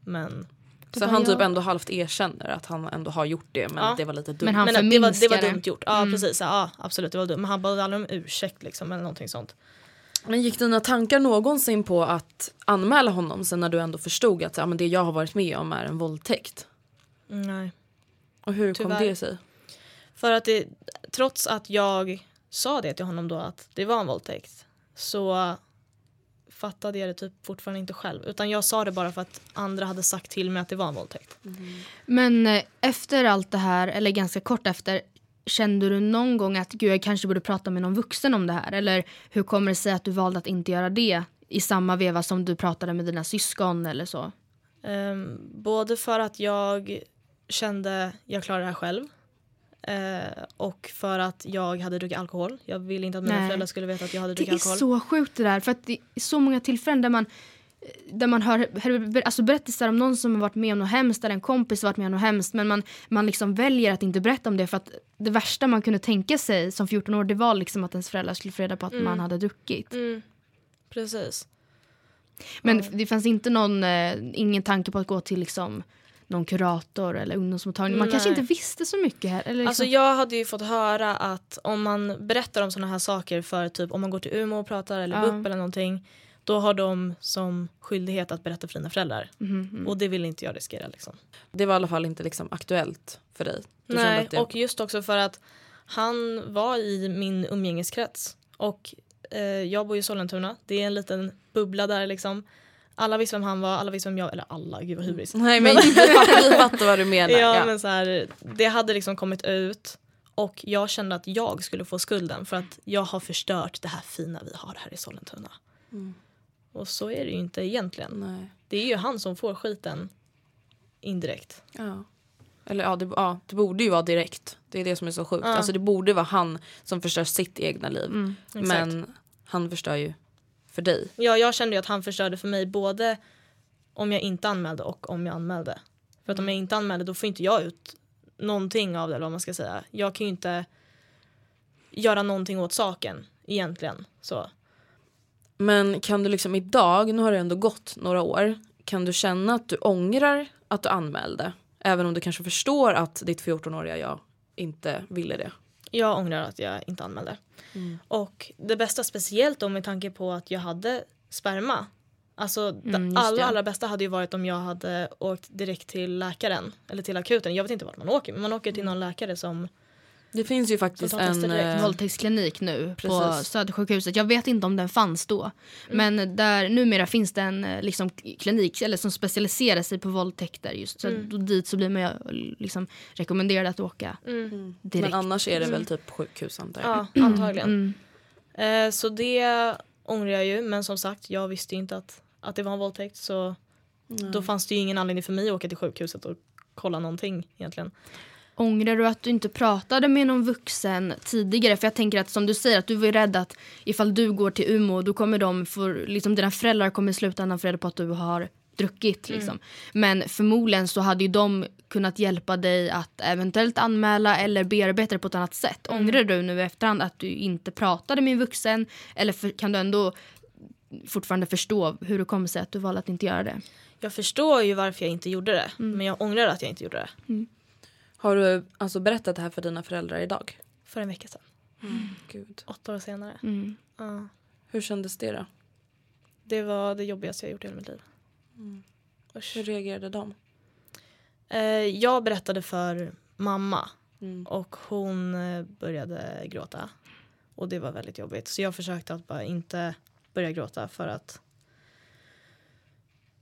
Men, Så bara, han typ ja. ändå halvt erkänner att han ändå har gjort det men Ja. att det var lite dumt. Men han men det, var, det var dumt gjort. Ja, Mm. precis. Ja, absolut, det var dumt. Men han bad aldrig om ursäkt liksom, eller någonting sånt. Men gick dina tankar någonsin på att anmäla honom sen när du ändå förstod att ja, men det jag har varit med om är en våldtäkt? Nej. Och hur Tyvärr. kom det sig? För att det, trots att jag sa det till honom då att det var en våldtäkt så fattade jag det typ fortfarande inte själv. Utan jag sa det bara för att andra hade sagt till mig att det var en våldtäkt. Men eh, efter allt det här, eller ganska kort efter, kände du någon gång att gud jag kanske borde prata med någon vuxen om det här? Eller hur kommer det sig att du valde att inte göra det i samma veva som du pratade med dina syskon eller så? Ehm, både för att jag kände jag klarar det här själv. Eh, och för att jag hade druckit alkohol. Jag ville inte att mina Nej. föräldrar skulle veta att jag hade Det druckit är alkohol. så sjukt det där. För att det är så många tillfällen där man där man hör, alltså berättelser om någon som har varit med om något hemskt eller en kompis har varit med om något hemskt men man, man liksom väljer att inte berätta om det för att det värsta man kunde tänka sig som 14 år det var liksom att ens föräldrar skulle få reda på att man hade druckit. Mm, precis. Men det fanns inte någon, eh, ingen tanke på att gå till liksom någon kurator eller ungdomsmottagning. Man kanske Nej. inte visste så mycket här. Eller liksom, Alltså jag hade ju fått höra att om man berättar om såna här saker för typ om man går till Umeå och pratar eller Ja. BUP eller någonting då har de som skyldighet att berätta för dina föräldrar. Mhm, Och det vill inte jag riskera liksom. Det var i alla fall inte liksom aktuellt för dig? Du Nej, det... och just också för att han var i min umgängeskrets och eh, jag bor i Sollentuna. Det är en liten bubbla där liksom. Alla visste vem han var, alla visste vem jag eller alla, gud vad hybris. Nej men [LAUGHS] vi fattar, vad du menar. Ja, ja. men så här, det hade liksom kommit ut och jag kände att jag skulle få skulden för att jag har förstört det här fina vi har här i Sollentuna. Mm. Och så är det ju inte egentligen. Nej. Det är ju han som får skiten indirekt. Ja. Eller ja det, ja, det borde ju vara direkt. Det är det som är så sjukt. Ja. Alltså det borde vara han som förstör sitt egna liv. Mm. Men han förstör ju för dig. Ja, jag kände ju att han förstörde för mig både om jag inte anmälde och om jag anmälde. För att om jag inte anmälde då får inte jag ut någonting av det eller vad man ska säga. Jag kan ju inte göra någonting åt saken egentligen. Så. Men kan du liksom idag, nu har det ändå gått några år, kan du känna att du ångrar att du anmälde? Även om du kanske förstår att ditt 14-åriga jag inte ville det. Jag ångrar att jag inte anmälde. Och det bästa speciellt då med tanke på att jag hade sperma. Alltså det Mm, just allra, det. allra bästa hade ju varit om jag hade åkt direkt till läkaren eller till akuten. Jag vet inte vart man åker men man åker till någon läkare som Det finns ju faktiskt en... eh, våldtäktsklinik nu på Precis. Södersjukhuset. Jag vet inte om den fanns då. Men där numera finns det en eh, liksom, klinik eller som specialiserar sig på våldtäkter. Just. Så då dit så blir man ju liksom, rekommenderad att åka mm, direkt. Men annars är det väl typ sjukhus antar jag. Ja, antagligen. Mm. Eh, så det ångrar jag ju. Men som sagt, jag visste ju inte att, att det var en våldtäkt. Så då fanns det ju ingen anledning för mig att åka till sjukhuset och kolla någonting egentligen. Ångrar du att du inte pratade med någon vuxen tidigare? För jag tänker att som du säger att du var rädd att ifall du går till Umeå då kommer de för, liksom dina föräldrar kommer i slutändan få reda på att du har druckit liksom. Men förmodligen så hade ju de kunnat hjälpa dig att eventuellt anmäla eller bearbeta det på ett annat sätt. Ångrar du nu i efterhand att du inte pratade med en vuxen eller för, kan du ändå fortfarande förstå hur det kommer sig att du valde att inte göra det? Jag förstår ju varför jag inte gjorde det. Men jag ångrar att jag inte gjorde det. Har du alltså berättat det här för dina föräldrar idag? För en vecka sedan. Gud. Åtta år senare. Mm. Ja. Hur kändes det då? Det var det jobbigaste jag gjort i hela mitt liv. Usch. Hur reagerade de? Eh, jag berättade för mamma Mm. och hon eh, började gråta. Och det var väldigt jobbigt. Så jag försökte att bara inte börja gråta för att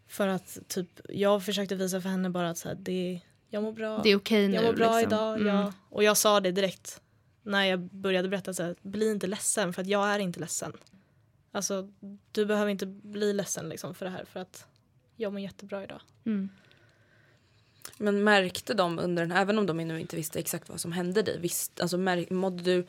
för att typ jag försökte visa för henne bara att så här, det, jag mår bra. Det är okej nu. jag mår bra liksom. idag. Mm. Ja. Och jag sa det direkt när jag började berätta så här, bli inte ledsen för att jag är inte ledsen. Alltså du behöver inte bli ledsen liksom för det här för att jag mår jättebra idag. Mm. Men märkte de under den även om de nu inte visste exakt vad som hände dig, visst, alltså märk, mådde du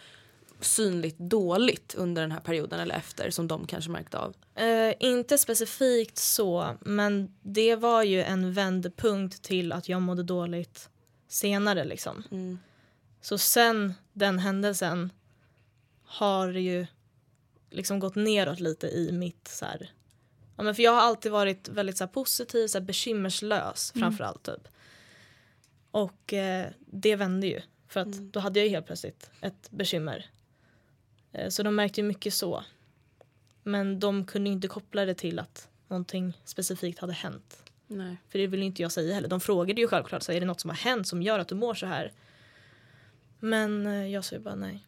synligt dåligt under den här perioden eller efter som de kanske märkte av? Eh, inte specifikt så, men det var ju en vändpunkt till att jag mådde dåligt senare liksom. Mm. Så sen den händelsen har det ju liksom gått neråt lite i mitt så här, ja, men för jag har alltid varit väldigt så här, positiv, så här, bekymmerslös Mm. framförallt typ. Och eh, det vände ju för att Mm. då hade jag helt plötsligt ett bekymmer. Eh, så de märkte mycket så. Men de kunde inte koppla det till att någonting specifikt hade hänt. Nej. För det vill ju inte jag säga heller. De frågade ju självklart, så är det något som har hänt som gör att du mår så här? Men eh, jag sa ju bara nej.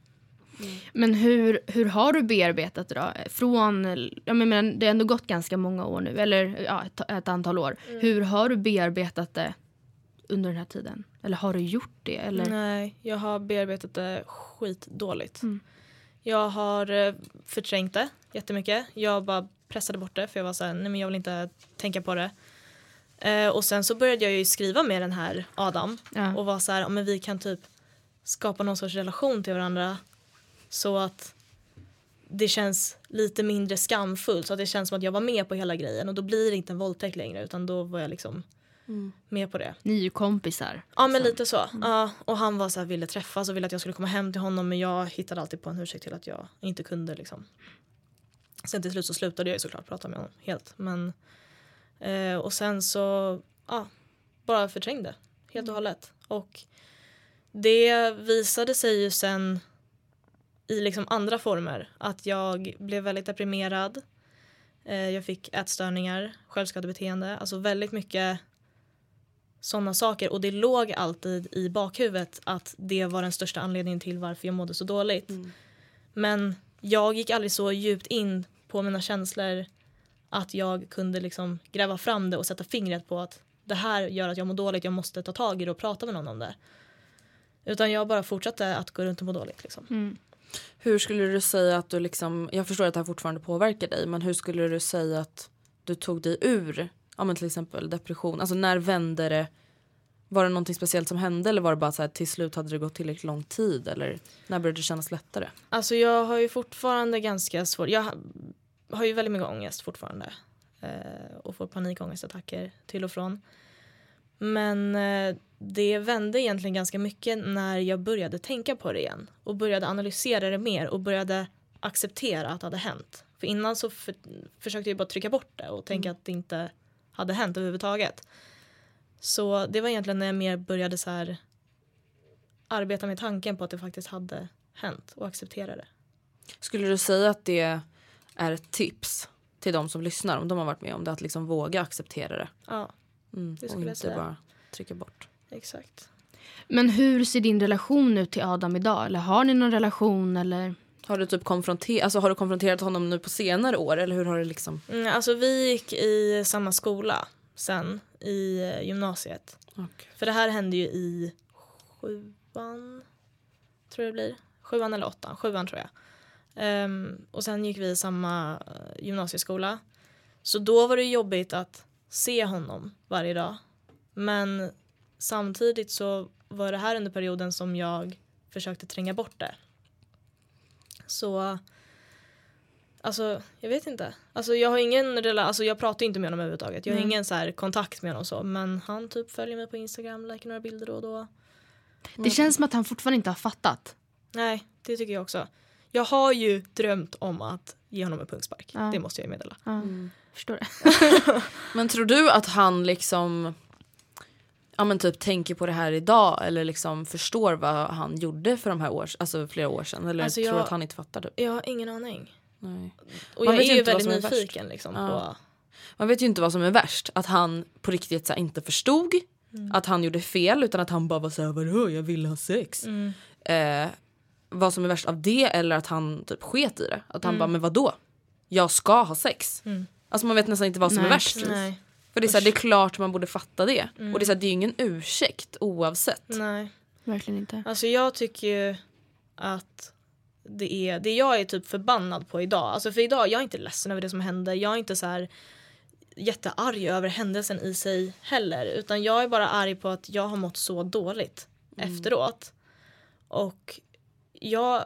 Men hur, hur har du bearbetat det då? Från, jag menar, det har ändå gått ganska många år nu, eller ja, ett, ett antal år. Hur har du bearbetat det under den här tiden? Eller har du gjort det? Eller? Nej, jag har bearbetat det skitdåligt. Mm. Jag har eh, förträngt det jättemycket. Jag bara pressade bort det för jag var såhär, nej men jag vill inte tänka på det. Eh, och sen så började jag ju skriva med den här Adam Ja. och var så här, men vi kan typ skapa någon sorts relation till varandra så att det känns lite mindre skamfullt så att det känns som att jag var med på hela grejen och då blir det inte en våldtäkt längre utan då var jag liksom Mm. med på det. Ni är ju kompisar. Ja men Så. lite så. Ja, och han var så här, ville träffas och ville att jag skulle komma hem till honom men jag hittade alltid på en ursäkt till att jag inte kunde liksom. Sen till slut så slutade jag ju såklart prata med honom helt men eh, och sen så ja, bara förträngde helt och hållet och det visade sig ju sen i liksom andra former att jag blev väldigt deprimerad. Eh, jag fick ätstörningar, självskadebeteende, alltså väldigt mycket sådana saker och det låg alltid i bakhuvudet att det var den största anledningen till varför jag mådde så dåligt. Mm. Men jag gick aldrig så djupt in på mina känslor att jag kunde liksom gräva fram det och sätta fingret på att det här gör att jag mår dåligt, jag måste ta tag i det och prata med någon om det. Utan jag bara fortsatte att gå runt och må dåligt. Liksom. Mm. Hur skulle du säga att du liksom, jag förstår att det här fortfarande påverkar dig, men hur skulle du säga att du tog dig ur, ja men till exempel depression, alltså när vände det? Var det någonting speciellt som hände eller var det bara så här till slut hade det gått tillräckligt lång tid eller när började det kännas lättare? Alltså jag har ju fortfarande ganska svårt, jag ha- har ju väldigt mycket ångest fortfarande. Eh, och får panikångestattacker till och från. Men eh, det vände egentligen ganska mycket när jag började tänka på det igen. Och började analysera det mer och började acceptera att det hade hänt. För innan så för, försökte jag bara trycka bort det och tänka att det inte hade hänt överhuvudtaget. Så det var egentligen när jag mer började så här arbeta med tanken på att det faktiskt hade hänt och acceptera det. Skulle du säga att det är ett tips till de som lyssnar om de har varit med om det att liksom våga acceptera det? Ja, Mm, Det och skulle jag inte säga. bara trycka bort. exakt. Men hur ser din relation ut till Adam idag? Eller har ni någon relation? Eller? Har du typ konfronter- alltså, har du konfronterat honom nu på senare år eller hur har det liksom? Mm, alltså vi gick i samma skola sen i eh, gymnasiet. För det här hände ju i sjuan, tror jag det blir. Sjuan eller åttan, sjuan tror jag. Ehm, och sen gick vi i samma eh, gymnasieskola. Så då var det jobbigt att se honom varje dag. Men samtidigt så var det här under perioden som jag försökte tränga bort det. Så Alltså, jag vet inte. Alltså, jag har ingen rela- alltså, jag pratar inte med honom överhuvudtaget. Jag har Nej. ingen så här, kontakt med honom så. Men han typ följer mig på Instagram, likar några bilder då och då. Det känns som att han fortfarande inte har fattat. Nej, det tycker jag också. Jag har ju drömt om att ge honom en punkspark. Ja. Det måste jag ju meddela. Ja, Mm. Förstår det. [LAUGHS] Men tror du att han liksom ja men typ tänker på det här idag eller liksom förstår vad han gjorde för de här år, alltså flera år sedan eller Alltså, tror jag- att han inte fattar typ? Jag har ingen aning. Nej. Och Man jag är ju väldigt är nyfiken liksom, Ja. på... Man vet ju inte vad som är värst, att han på riktigt så här, inte förstod Mm. att han gjorde fel utan att han bara var såhär vadå jag vill ha sex. Mm. Eh, vad som är värst av det eller att han typ sket i det. Att han Mm. bara men vadå? Jag ska ha sex. Mm. Alltså man vet nästan inte vad som Nej, är värst. Nej. För det är, så här, det är klart man borde fatta det. Mm. Och det är, så här, det är ju ingen ursäkt oavsett. Nej. Verkligen inte. Alltså jag tycker ju att det är det jag är typ förbannad på idag. Alltså för idag, jag är inte ledsen över det som hände. Jag är inte så här jättearg över händelsen i sig heller. Utan jag är bara arg på att jag har mått så dåligt efteråt. Och jag,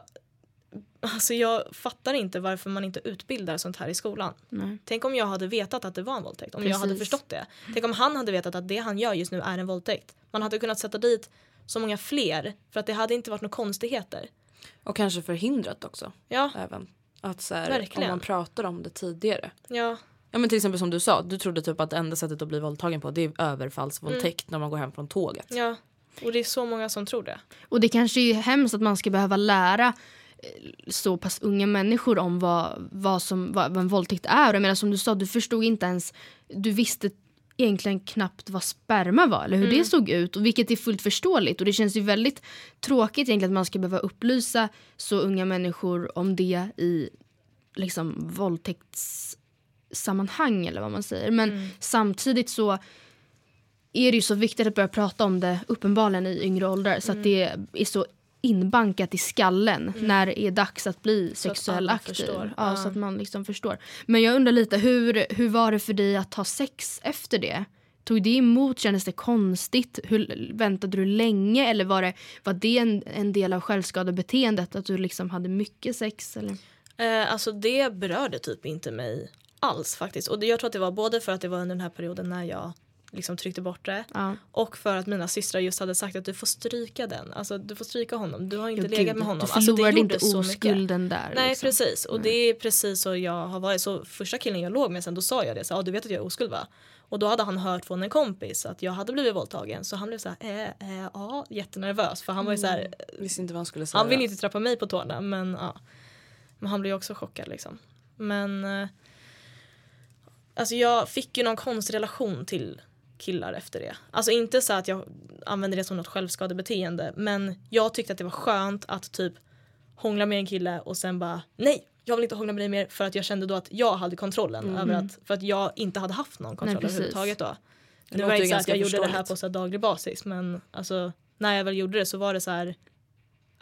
alltså jag fattar inte varför man inte utbildar sånt här i skolan. Nej. Tänk om jag hade vetat att det var en våldtäkt. Om jag hade Precis. förstått det. Tänk om han hade vetat att det han gör just nu är en våldtäkt. Man hade kunnat sätta dit så många fler för att det hade inte varit några konstigheter. Och kanske förhindrat också. Ja, Även. Att så här, om man pratar om det tidigare. ja, Ja men till exempel som du sa, du trodde typ att det enda sättet att bli våldtagen på det är överfallsvåldtäkt när man går hem från tåget. ja. Och det är så många som tror det. Och det kanske är hemskt att man ska behöva lära så pass unga människor om vad, vad, som, vad, vad en våldtäkt är. Jag menar, som du sa, du förstod inte ens... Du visste egentligen knappt vad sperma var eller hur det såg ut. Och vilket är fullt förståeligt. Och det känns ju väldigt tråkigt egentligen att man ska behöva upplysa så unga människor om det i liksom våldtäktssammanhang eller vad man säger. Men samtidigt så är det ju så viktigt att börja prata om det uppenbarligen i yngre åldrar så att det är så inbankat i skallen när det är dags att bli att sexuell alla aktiv. förstår. Ja. Så att man liksom förstår. Men jag undrar lite, hur, hur var det för dig att ha sex efter det? Tog det emot? Kändes det konstigt? Hur, väntade du länge? Eller var det, var det en, en del av självskadebeteendet? Att du liksom hade mycket sex? Eller? Eh, alltså det berörde typ inte mig alls faktiskt. Och jag tror att det var både för att det var under den här perioden när jag liksom tryckte bort det Ja. och för att mina systrar just hade sagt att du får stryka den. Alltså du får stryka honom. Du har inte Ja, legat gud, med honom. Du Alltså, det förlorade gjorde inte så mycket. oskulden där. Nej liksom. precis och det är precis så jag har varit. Så första killen jag låg med sen då sa jag det så ah, du vet att jag är oskuld va? Och då hade han hört från en kompis att jag hade blivit våldtagen så han blev så här, eh, eh, ja jättenervös för han var ju så här, Visste inte vad han skulle säga. han ville inte trappa mig på tårna men ja. Men han blev ju också chockad liksom. Men eh, alltså jag fick ju någon konstig relation till killar efter det. Alltså inte så att jag använde det som något självskadebeteende men jag tyckte att det var skönt att typ hångla med en kille och sen bara nej jag vill inte hångla med dig mer för att jag kände då att jag hade kontrollen över att för att jag inte hade haft någon kontroll Mm. precis. överhuvudtaget då. Det var det ju inte så att jag gjorde det här på så daglig basis men alltså när jag väl gjorde det så var det så här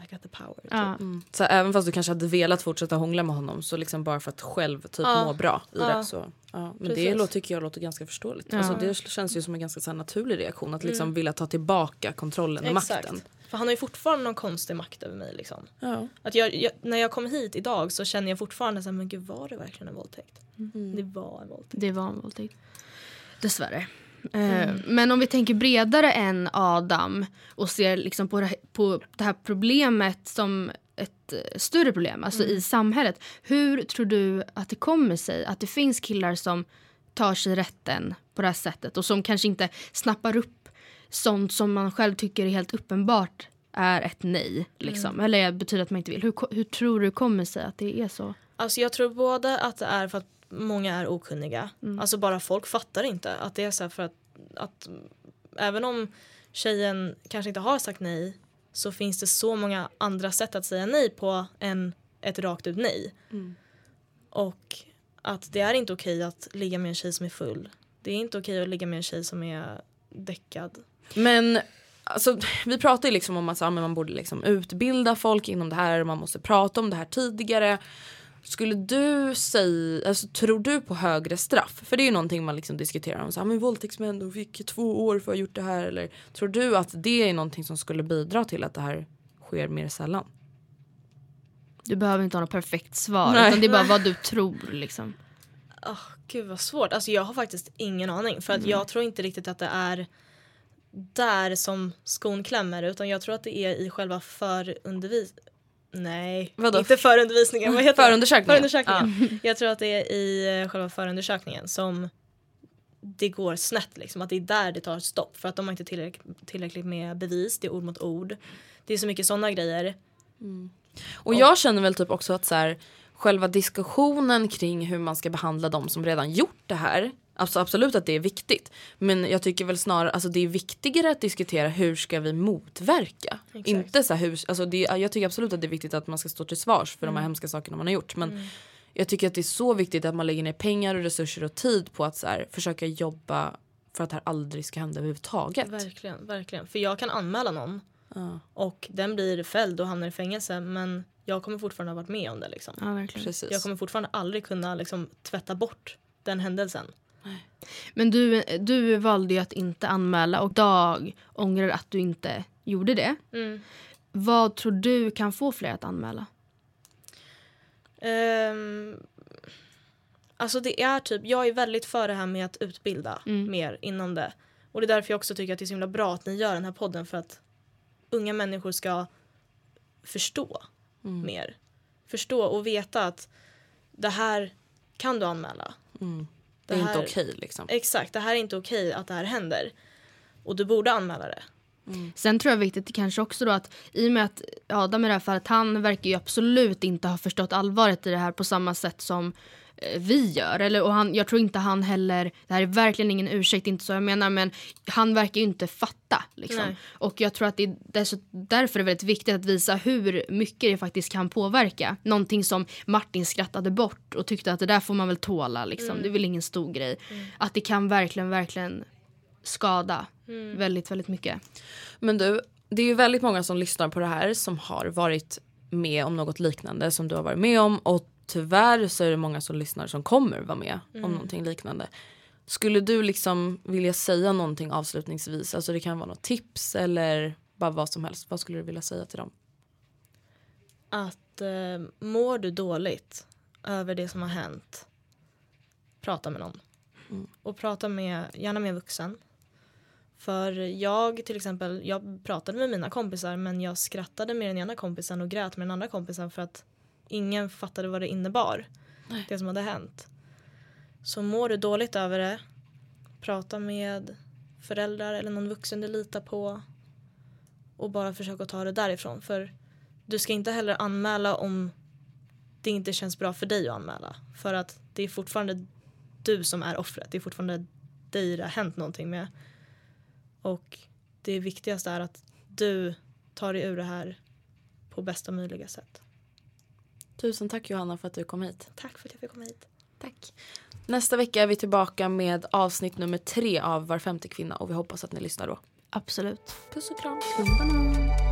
I got the power. Typ. Ja. Mm. Så även fast du kanske hade velat fortsätta hångla med honom så liksom bara för att själv typ Ja. må bra i Ja. det så. Ja. Men det Precis. låter, tycker jag låter ganska förståeligt. Ja. Alltså, det känns ju som en ganska så här, naturlig reaktion att liksom vilja ta tillbaka kontrollen och makten. Mm. Exakt. För han har ju fortfarande någon konstig makt över mig liksom. Ja. Att jag, jag, när jag kom hit idag så känner jag fortfarande så här, men gud var det verkligen en våldtäkt? Mm. Det var en våldtäkt. Det var en våldtäkt. Dessvärre. Eh, Men om vi tänker bredare än Adam och ser liksom på, det, på det här problemet som ett eh, större problem, alltså i samhället. Hur tror du att det kommer sig att det finns killar som tar sig rätten på det här sättet och som kanske inte snappar upp sånt som man själv tycker är helt uppenbart är ett nej. Liksom. Eller betyder att man inte vill. Hur, hur tror du kommer sig att det är så? Alltså jag tror både att det är för att många är okunniga. Mm. Alltså bara folk fattar inte att det är så här för att, att även om tjejen kanske inte har sagt nej så finns det så många andra sätt att säga nej på än ett rakt ut nej. Mm. Och att det är inte okej att ligga med en tjej som är full. Det är inte okej att ligga med en tjej som är däckad. Men alltså, vi pratar ju liksom om att man borde liksom utbilda folk inom det här. Man måste prata om det här tidigare. Skulle du säga, alltså, tror du på högre straff? För det är ju någonting man liksom diskuterar om. Så, ja, men våldtäktsmän de fick två år för att ha gjort det här. Eller tror du att det är någonting som skulle bidra till att det här sker mer sällan? Du behöver inte ha något perfekt svar Nej. utan det är bara vad du tror. Liksom. Oh, gud vad svårt. Alltså jag har faktiskt ingen aning. För att jag tror inte riktigt att det är där som skon klämmer. Utan jag tror att det är i själva förundervisningen. Nej, Vadå? inte förundervisningen. Vad heter? Förundersökningen. Förundersökningen. Jag tror att det är i eh, själva förundersökningen som det går snett. Liksom. Att det är där det tar stopp. För att de har inte tillräckligt, tillräckligt med bevis. Det är ord mot ord. Det är så mycket sådana grejer. Och jag känner väl typ också att så här, själva diskussionen kring hur man ska behandla de som redan gjort det här. Alltså absolut att det är viktigt. Men jag tycker väl snarare, alltså det är viktigare att diskutera hur ska vi motverka. Exakt. Inte så här hur, alltså det, jag tycker absolut att det är viktigt att man ska stå till svars för de här hemska sakerna man har gjort. Men jag tycker att det är så viktigt att man lägger ner pengar och resurser och tid på att så här, försöka jobba för att det här aldrig ska hända överhuvudtaget. Verkligen, verkligen. För jag kan anmäla någon Ja, och den blir fälld och hamnar i fängelse. Men jag kommer fortfarande ha varit med om det. Liksom. Ja. Jag kommer fortfarande aldrig kunna liksom, tvätta bort den händelsen. Men du, du valde ju att inte anmäla och Dag ångrar att du inte gjorde det. Mm. Vad tror du kan få fler att anmäla? Ehm, alltså det är typ, jag är väldigt för det här med att utbilda Mm. mer inom det. Och det är därför jag också tycker att det är så himla bra att ni gör den här podden för att unga människor ska förstå Mm. mer. Förstå och veta att det här kan du anmäla. Mm. Det är Det inte här- okej liksom. Exakt, det här är inte okej att det här händer. Och du borde anmäla det. Sen tror jag viktigt kanske också då att i och med att Adam i det här fallet, han verkar ju absolut inte ha förstått allvaret i det här på samma sätt som vi gör. Eller, och han, jag tror inte han heller, det här är verkligen ingen ursäkt, inte så jag menar, men han verkar ju inte fatta. Liksom. Och jag tror att det är därför är det väldigt viktigt att visa hur mycket det faktiskt kan påverka. Någonting som Martin skrattade bort och tyckte att det där får man väl tåla, liksom. det är väl ingen stor grej. Att det kan verkligen, verkligen skada väldigt, väldigt mycket. Men du, det är ju väldigt många som lyssnar på det här som har varit med om något liknande som du har varit med om och tyvärr så är det många som lyssnar som kommer vara med om någonting liknande. Skulle du liksom vilja säga någonting avslutningsvis? Alltså det kan vara något tips eller bara vad som helst. Vad skulle du vilja säga till dem? Att eh, mår du dåligt över det som har hänt, prata med någon. Och prata med, gärna med en vuxen. För jag till exempel, jag pratade med mina kompisar men jag skrattade med den ena kompisen och grät med den andra kompisen för att ingen fattade vad det innebar. Det som hade hänt. Så mår du dåligt över det, prata med föräldrar eller någon vuxen du litar på. Och bara försöka ta det därifrån. För du ska inte heller anmäla om det inte känns bra för dig att anmäla. För att det är fortfarande du som är offret. Det är fortfarande dig det har hänt någonting med. Och det viktigaste är att du tar dig ur det här på bästa möjliga sätt. Tusen tack Johanna för att du kom hit. Tack för att jag fick komma hit. Tack. Nästa vecka är vi tillbaka med avsnitt nummer tre av Var femte kvinna och vi hoppas att ni lyssnar då. Absolut. Puss och kram. Banan.